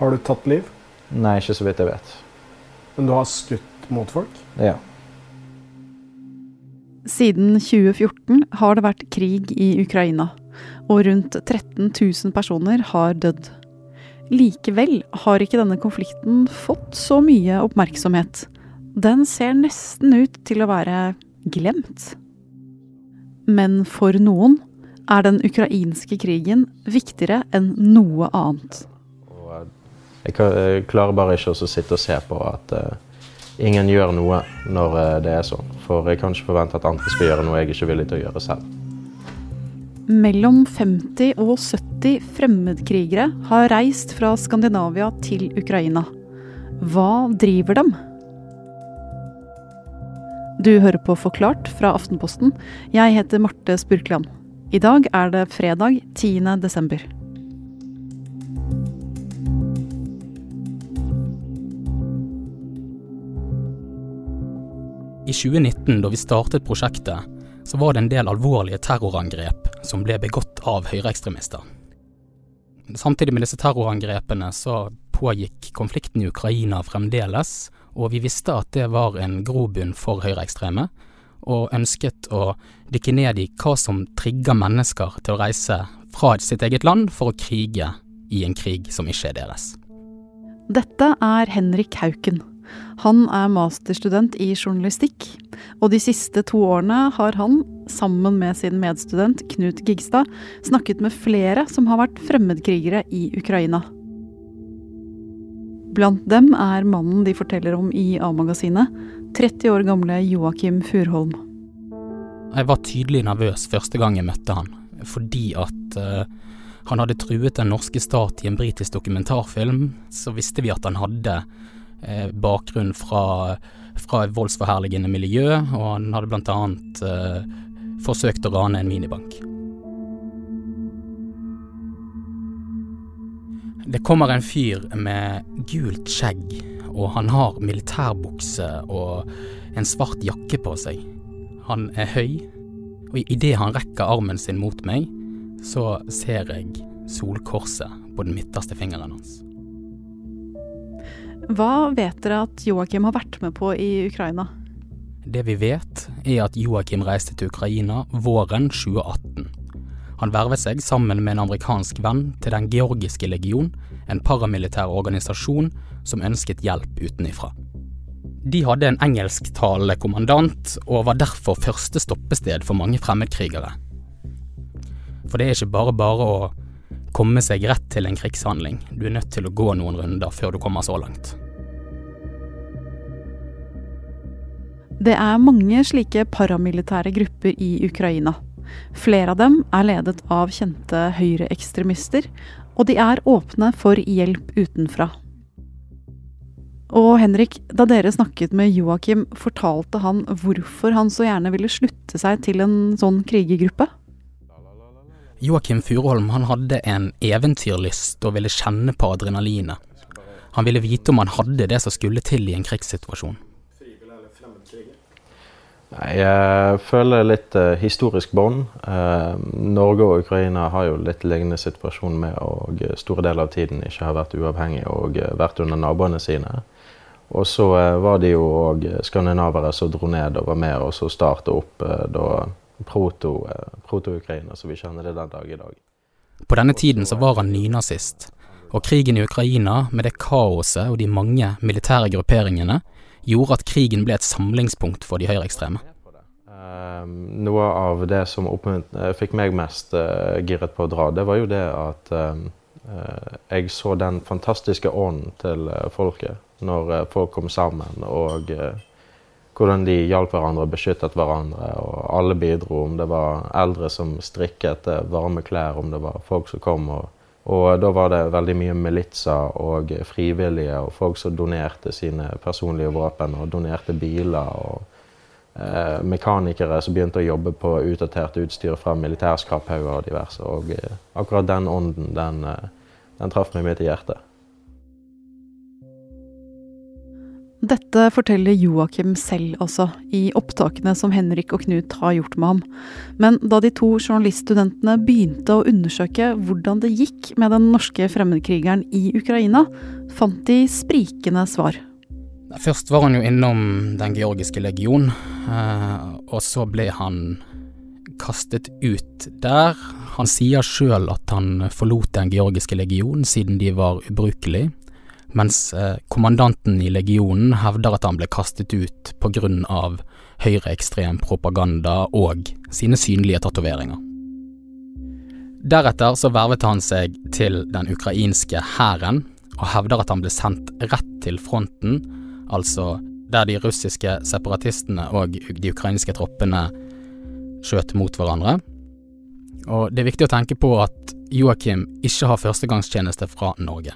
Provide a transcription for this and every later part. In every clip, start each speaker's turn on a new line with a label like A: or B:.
A: Har du tatt liv?
B: Nei, ikke så vidt jeg vet.
A: Men du har skutt mot folk?
B: Ja.
C: Siden 2014 har det vært krig i Ukraina, og rundt 13 000 personer har dødd. Likevel har ikke denne konflikten fått så mye oppmerksomhet. Den ser nesten ut til å være glemt. Men for noen er den ukrainske krigen viktigere enn noe annet.
B: Jeg klarer bare ikke å sitte og se på at uh, ingen gjør noe når uh, det er sånn. For jeg kan ikke forvente at andre skal gjøre noe jeg ikke er villig til å gjøre selv.
C: Mellom 50 og 70 fremmedkrigere har reist fra Skandinavia til Ukraina. Hva driver dem? Du hører på Forklart fra Aftenposten. Jeg heter Marte Spurkland. I dag er det fredag 10. desember.
D: I 2019, da vi startet prosjektet, så var det en del alvorlige terrorangrep som ble begått av høyreekstremister. Samtidig med disse terrorangrepene så pågikk konflikten i Ukraina fremdeles, og vi visste at det var en grobunn for høyreekstreme, og ønsket å dykke ned i hva som trigger mennesker til å reise fra sitt eget land for å krige i en krig som ikke er deres.
C: Dette er Henrik Hauken. Han er masterstudent i journalistikk, og de siste to årene har han, sammen med sin medstudent Knut Gigstad, snakket med flere som har vært fremmedkrigere i Ukraina. Blant dem er mannen de forteller om i A-magasinet, 30 år gamle Joakim Furholm.
D: Jeg var tydelig nervøs første gang jeg møtte han, fordi at uh, han hadde truet den norske stat i en britisk dokumentarfilm. Så visste vi at han hadde eh, bakgrunn fra, fra voldsforherligende miljø, og han hadde blant annet eh, forsøkt å rane en minibank. Det kommer en fyr med gult skjegg, og han har militærbukse og en svart jakke på seg. Han er høy, og idet han rekker armen sin mot meg, så ser jeg solkorset på den midterste fingeren hans.
C: Hva vet dere at Joakim har vært med på i Ukraina?
D: Det vi vet, er at Joakim reiste til Ukraina våren 2018. Han vervet seg sammen med en amerikansk venn til Den georgiske legion, en paramilitær organisasjon som ønsket hjelp utenifra. De hadde en engelsktalende kommandant, og var derfor første stoppested for mange fremmedkrigere. For det er ikke bare bare å komme seg rett til en krigshandling, du er nødt til å gå noen runder før du kommer så langt.
C: Det er mange slike paramilitære grupper i Ukraina. Flere av dem er ledet av kjente høyreekstremister, og de er åpne for hjelp utenfra. Og Henrik, da dere snakket med Joakim, fortalte han hvorfor han så gjerne ville slutte seg til en sånn krigergruppe?
D: Joakim Furuholm han hadde en eventyrlyst og ville kjenne på adrenalinet. Han ville vite om han hadde det som skulle til i en krigssituasjon.
B: Jeg føler litt uh, historisk bånd. Uh, Norge og Ukraina har jo litt lignende situasjon med å store deler av tiden ikke har vært uavhengige og uh, vært under naboene sine. Og så var det jo òg skandinavere som dro ned og var med og så starta opp da proto-Ukraina, proto som vi kjenner det den dag i dag.
D: På denne tiden så var han nynazist, og krigen i Ukraina, med det kaoset og de mange militære grupperingene, gjorde at krigen ble et samlingspunkt for de høyreekstreme.
B: Um, noe av det som uh, fikk meg mest uh, giret på å dra, det var jo det at uh, jeg så den fantastiske ånden til folket når folk kom sammen, og hvordan de hjalp hverandre og beskyttet hverandre. og Alle bidro, om det var eldre som strikket varme klær, om det var folk som kom og og da var det veldig mye militser og frivillige og folk som donerte sine personlige våpen og donerte biler. og eh, Mekanikere som begynte å jobbe på utdatert utstyr fra militærskraphauger og diverse. Og eh, akkurat den ånden, den, eh, den traff meg midt i hjertet.
C: Dette forteller Joakim selv også, i opptakene som Henrik og Knut har gjort med ham. Men da de to journaliststudentene begynte å undersøke hvordan det gikk med den norske fremmedkrigeren i Ukraina, fant de sprikende svar.
D: Først var han jo innom Den georgiske legion, eh, og så ble han kastet ut der. Han sier sjøl at han forlot Den georgiske legion siden de var ubrukelige mens eh, kommandanten i legionen hevder at han ble kastet ut av høyreekstrem propaganda og sine synlige tatoveringer. Deretter så vervet han seg til den ukrainske hæren, og hevder at han ble sendt rett til fronten, altså der de russiske separatistene og de ukrainske troppene skjøt mot hverandre. Og det er viktig å tenke på at Joakim ikke har førstegangstjeneste fra Norge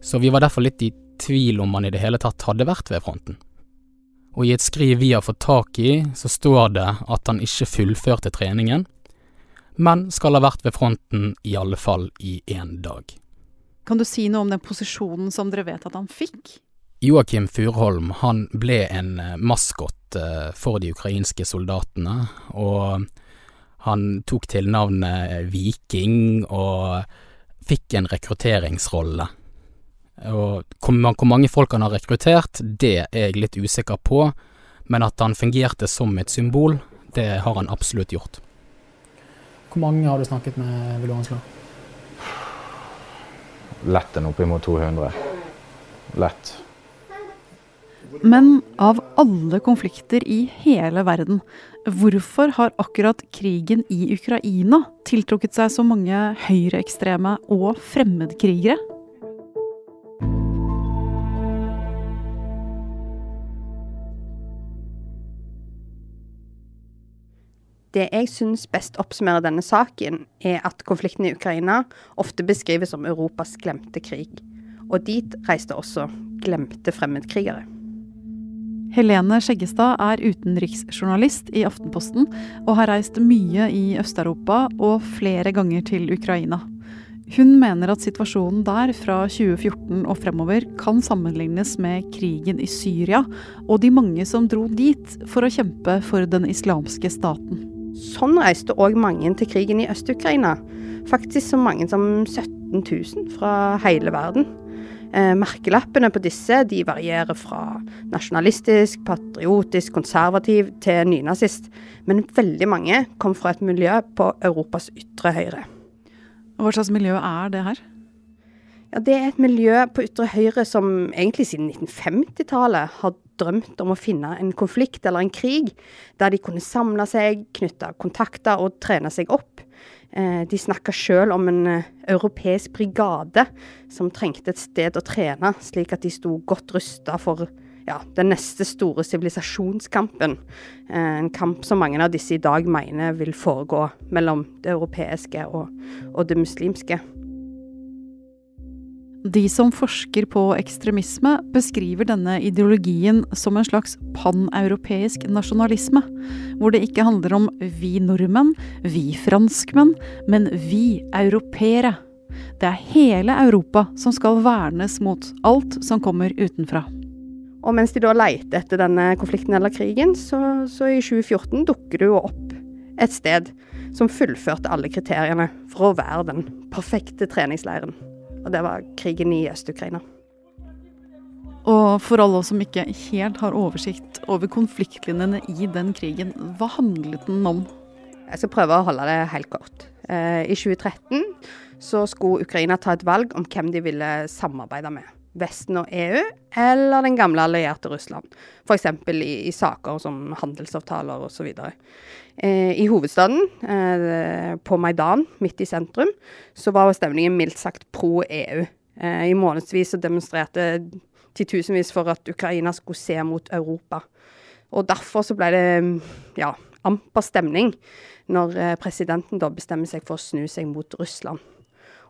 D: så vi var derfor litt i tvil om han i det hele tatt hadde vært ved fronten. Og i et skriv vi har fått tak i, så står det at han ikke fullførte treningen, men skal ha vært ved fronten i alle fall i én dag.
C: Kan du si noe om den posisjonen som dere vet at han fikk?
D: Joakim Furholm han ble en eh, maskot eh, for de ukrainske soldatene, og han tok til navnet Viking og fikk en rekrutteringsrolle og hvor mange folk han har rekruttert, det er jeg litt usikker på, men at han fungerte som et symbol, det har han absolutt gjort.
E: Hvor mange har du snakket med, vil du anslå?
B: Lett en oppimot 200. Lett.
C: Men av alle konflikter i hele verden, hvorfor har akkurat krigen i Ukraina tiltrukket seg så mange høyreekstreme og fremmedkrigere?
F: Det jeg syns best oppsummerer denne saken, er at konflikten i Ukraina ofte beskrives som Europas glemte krig. Og dit reiste også glemte fremmedkrigere.
C: Helene Skjeggestad er utenriksjournalist i Aftenposten og har reist mye i Øst-Europa og flere ganger til Ukraina. Hun mener at situasjonen der fra 2014 og fremover kan sammenlignes med krigen i Syria og de mange som dro dit for å kjempe for den islamske staten.
F: Sånn reiste òg mange til krigen i Øst-Ukraina. Faktisk så mange som 17 000 fra hele verden. Eh, merkelappene på disse de varierer fra nasjonalistisk, patriotisk, konservativ til nynazist. Men veldig mange kom fra et miljø på Europas ytre høyre.
C: Hva slags miljø er det her?
F: Ja, Det er et miljø på ytre høyre som egentlig siden 1950-tallet har drømt om å finne en konflikt eller en krig der de kunne samle seg, knytte kontakter og trene seg opp. Eh, de snakka sjøl om en eh, europeisk brigade som trengte et sted å trene, slik at de sto godt rusta for ja, den neste store sivilisasjonskampen. Eh, en kamp som mange av disse i dag mener vil foregå mellom det europeiske og, og det muslimske.
C: De som forsker på ekstremisme, beskriver denne ideologien som en slags paneuropeisk nasjonalisme, hvor det ikke handler om vi nordmenn, vi franskmenn, men vi europeere. Det er hele Europa som skal vernes mot alt som kommer utenfra.
F: Og mens de da leter etter denne konflikten eller krigen, så, så i 2014 dukker det jo opp et sted som fullførte alle kriteriene for å være den perfekte treningsleiren. Og det var krigen i Øst-Ukraina.
C: Og for alle oss som ikke helt har oversikt over konfliktlinjene i den krigen, hva handlet den om?
F: Jeg skal prøve å holde det helt kort. Eh, I 2013 så skulle Ukraina ta et valg om hvem de ville samarbeide med. Vesten og EU, eller den gamle allierte Russland. F.eks. I, i saker som handelsavtaler osv. Eh, I hovedstaden, eh, på Maidan, midt i sentrum, så var stemningen mildt sagt pro EU. Eh, I månedsvis så demonstrerte titusenvis for at Ukraina skulle se mot Europa. Og derfor så ble det ja, amper stemning når presidenten da bestemmer seg for å snu seg mot Russland.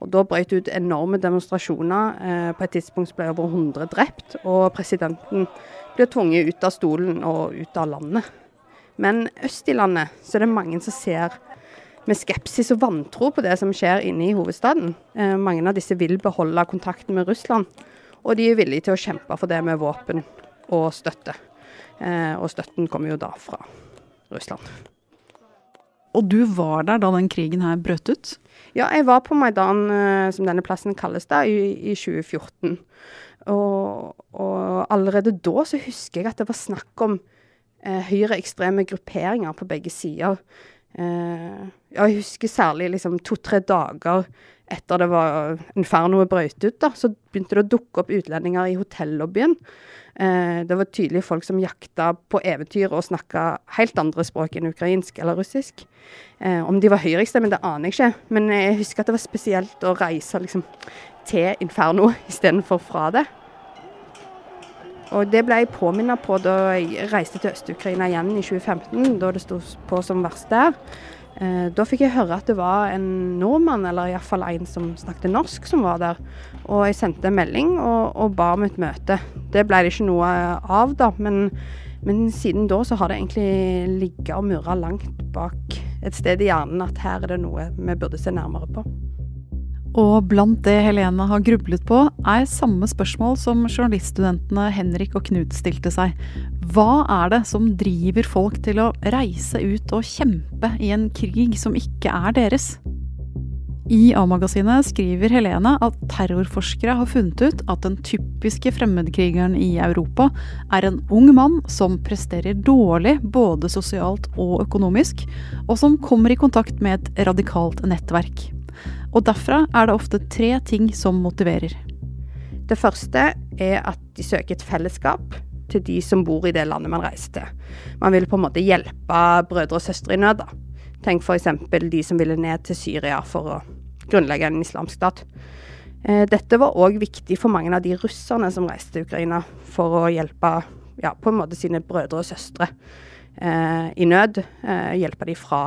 F: Og Da brøt det ut enorme demonstrasjoner. På et tidspunkt ble over 100 drept, og presidenten ble tvunget ut av stolen og ut av landet. Men øst i landet så er det mange som ser med skepsis og vantro på det som skjer inne i hovedstaden. Eh, mange av disse vil beholde kontakten med Russland. Og de er villige til å kjempe for det med våpen og støtte. Eh, og støtten kommer jo da fra Russland.
C: Og du var der da den krigen her brøt ut?
F: Ja, jeg var på Maidan, eh, som denne plassen kalles da, i, i 2014. Og, og, allerede da så husker jeg at det var snakk om eh, høyreekstreme grupperinger på begge sider. Eh, jeg husker særlig liksom to-tre dager etter det var infernoet brøt ut, da, så begynte det å dukke opp utlendinger i hotellobbyen. Eh, det var tydelig folk som jakta på eventyr og snakka helt andre språk enn ukrainsk eller russisk. Eh, om de var høyreekstreme, det aner jeg ikke, men jeg husker at det var spesielt å reise liksom, til Inferno istedenfor fra det. Og det ble jeg påminnet på da jeg reiste til Øst-Ukraina igjen i 2015, da det sto på som verst der. Eh, da fikk jeg høre at det var en nordmann, eller iallfall en som snakket norsk, som var der. Og jeg sendte en melding og, og ba om et møte. Det ble det ikke noe av, da. Men, men siden da så har det egentlig ligget og murra langt bak et sted i hjernen at her er det noe vi burde se nærmere på.
C: Og blant det Helene har grublet på, er samme spørsmål som journaliststudentene Henrik og Knut stilte seg. Hva er det som driver folk til å reise ut og kjempe i en krig som ikke er deres? I A-magasinet skriver Helene at terrorforskere har funnet ut at den typiske fremmedkrigeren i Europa er en ung mann som presterer dårlig både sosialt og økonomisk, og som kommer i kontakt med et radikalt nettverk. Og derfra er det ofte tre ting som motiverer.
F: Det første er at de søker et fellesskap til de som bor i det landet man reiser til. Man vil på en måte hjelpe brødre og søstre i nød. da. Tenk f.eks. de som ville ned til Syria for å grunnlegge en islamsk stat. Eh, dette var òg viktig for mange av de russerne som reiste til Ukraina for å hjelpe ja, på en måte sine brødre og søstre eh, i nød. Eh, hjelpe dem fra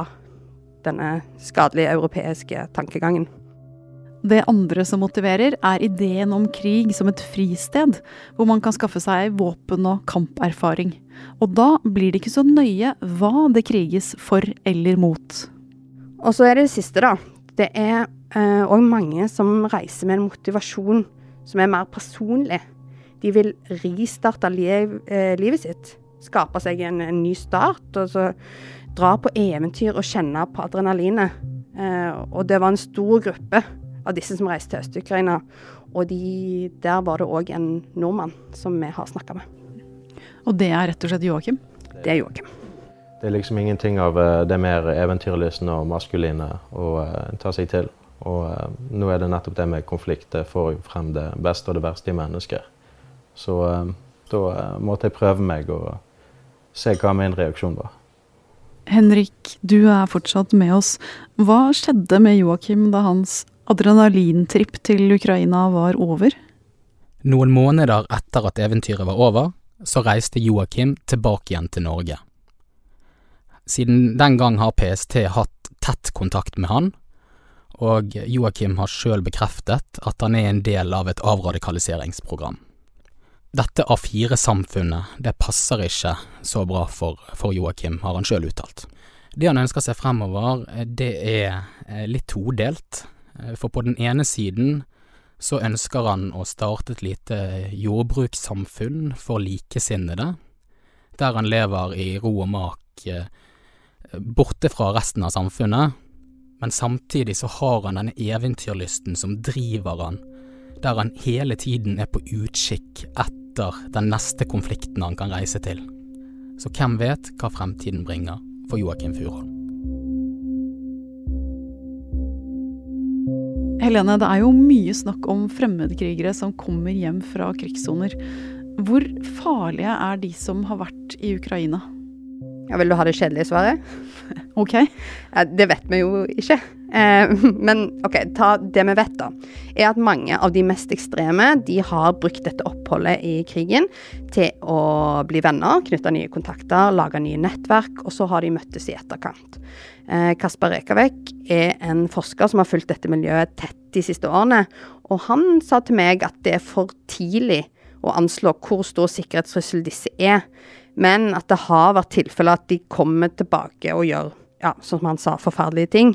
F: denne skadelige europeiske tankegangen.
C: Det andre som motiverer, er ideen om krig som et fristed, hvor man kan skaffe seg våpen og kamperfaring. Og da blir det ikke så nøye hva det kriges for eller mot.
F: Og så er det det siste, da. Det er òg eh, mange som reiser med en motivasjon som er mer personlig. De vil ristarte liv, eh, livet sitt. Skape seg en, en ny start. og så dra på eventyr og kjenne på adrenalinet. Eh, og det var en stor gruppe av disse som reiste til Øst-Ukraina. Og de, der var det òg en nordmann som vi har snakka med.
C: Og det er rett og slett Joakim?
F: Det er Joakim.
B: Det er liksom ingenting av eh, det mer eventyrlystne og maskuline å uh, ta seg til. Og uh, nå er det nettopp det med konflikt. Det får frem det beste og det verste i mennesker. Så uh, da måtte jeg prøve meg og se hva min reaksjon var.
C: Henrik, du er fortsatt med oss. Hva skjedde med Joakim da hans adrenalintripp til Ukraina var over?
D: Noen måneder etter at eventyret var over, så reiste Joakim tilbake igjen til Norge. Siden den gang har PST hatt tett kontakt med han, og Joakim har sjøl bekreftet at han er en del av et avradikaliseringsprogram. Dette A4-samfunnet, det passer ikke så bra for, for Joakim, har han sjøl uttalt. Det han ønsker seg fremover, det er eh, litt todelt. Eh, for på den ene siden så ønsker han å starte et lite jordbrukssamfunn for likesinnede, der han lever i ro og mak eh, borte fra resten av samfunnet, men samtidig så har han denne eventyrlysten som driver han, der han hele tiden er på utkikk etter den neste konflikten han kan reise til. Så hvem vet hva fremtiden bringer for Joakim Furholm.
C: Helene, det er jo mye snakk om fremmedkrigere som kommer hjem fra krigssoner. Hvor farlige er de som har vært i Ukraina?
F: Ja, Vil du ha det kjedelige svaret?
C: ok.
F: Ja, det vet vi jo ikke. Eh, men ok, ta det vi vet, da. Er at mange av de mest ekstreme de har brukt dette oppholdet i krigen til å bli venner, knytte nye kontakter, lage nye nettverk, og så har de møttes i etterkant. Eh, Kasper Rekavek er en forsker som har fulgt dette miljøet tett de siste årene, og han sa til meg at det er for tidlig å anslå hvor stor sikkerhetstrussel disse er men at det har vært tilfeller at de kommer tilbake og gjør, ja, som han sa, forferdelige ting.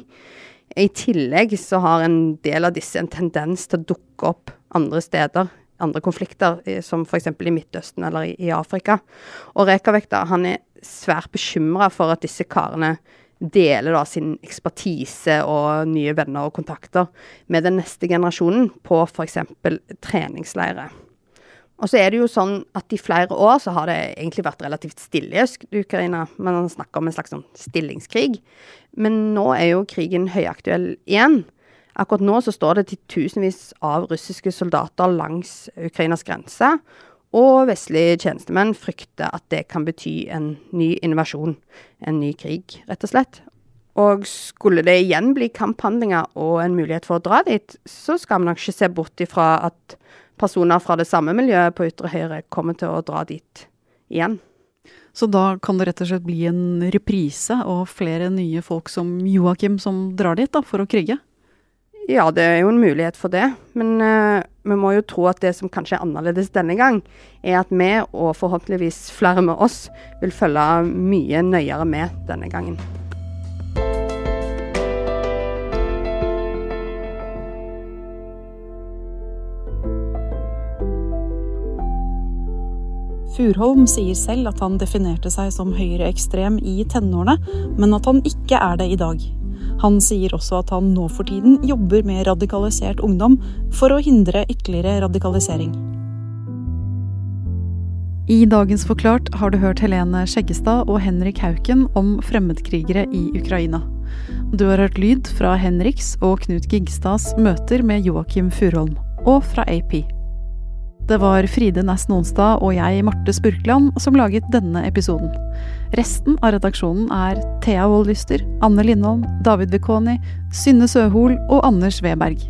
F: I tillegg så har en del av disse en tendens til å dukke opp andre steder andre konflikter, som f.eks. i Midtøsten eller i Afrika. Og Rekavek da, han er svært bekymra for at disse karene deler da sin ekspertise og nye venner og kontakter med den neste generasjonen på f.eks. treningsleirer. Og så er det jo sånn at i flere år så har det egentlig vært relativt stille i Ukraina. Man snakker om en slags sånn stillingskrig. Men nå er jo krigen høyaktuell igjen. Akkurat nå så står det titusenvis av russiske soldater langs Ukrainas grense, og vestlige tjenestemenn frykter at det kan bety en ny invasjon, en ny krig, rett og slett. Og skulle det igjen bli kamphandlinger og en mulighet for å dra dit, så skal vi nok ikke se bort ifra at personer fra det samme miljøet på ytre høyre kommer til å dra dit igjen.
C: Så da kan det rett og slett bli en reprise og flere nye folk som Joakim som drar dit da, for å krige?
F: Ja, det er jo en mulighet for det. Men uh, vi må jo tro at det som kanskje er annerledes denne gang, er at vi, og forhåpentligvis flere med oss, vil følge mye nøyere med denne gangen.
C: Furholm sier selv at han definerte seg som høyreekstrem i tenårene, men at han ikke er det i dag. Han sier også at han nå for tiden jobber med radikalisert ungdom for å hindre ytterligere radikalisering. I dagens Forklart har du hørt Helene Skjeggestad og Henrik Hauken om fremmedkrigere i Ukraina. Du har hørt lyd fra Henriks og Knut Gigstads møter med Joakim Furholm, og fra AP. Det var Fride Næss Nonstad og jeg, Marte Spurkland, som laget denne episoden. Resten av redaksjonen er Thea Woldlyster, Anne Lindholm, David Vekoni, Synne Søhol og Anders Weberg.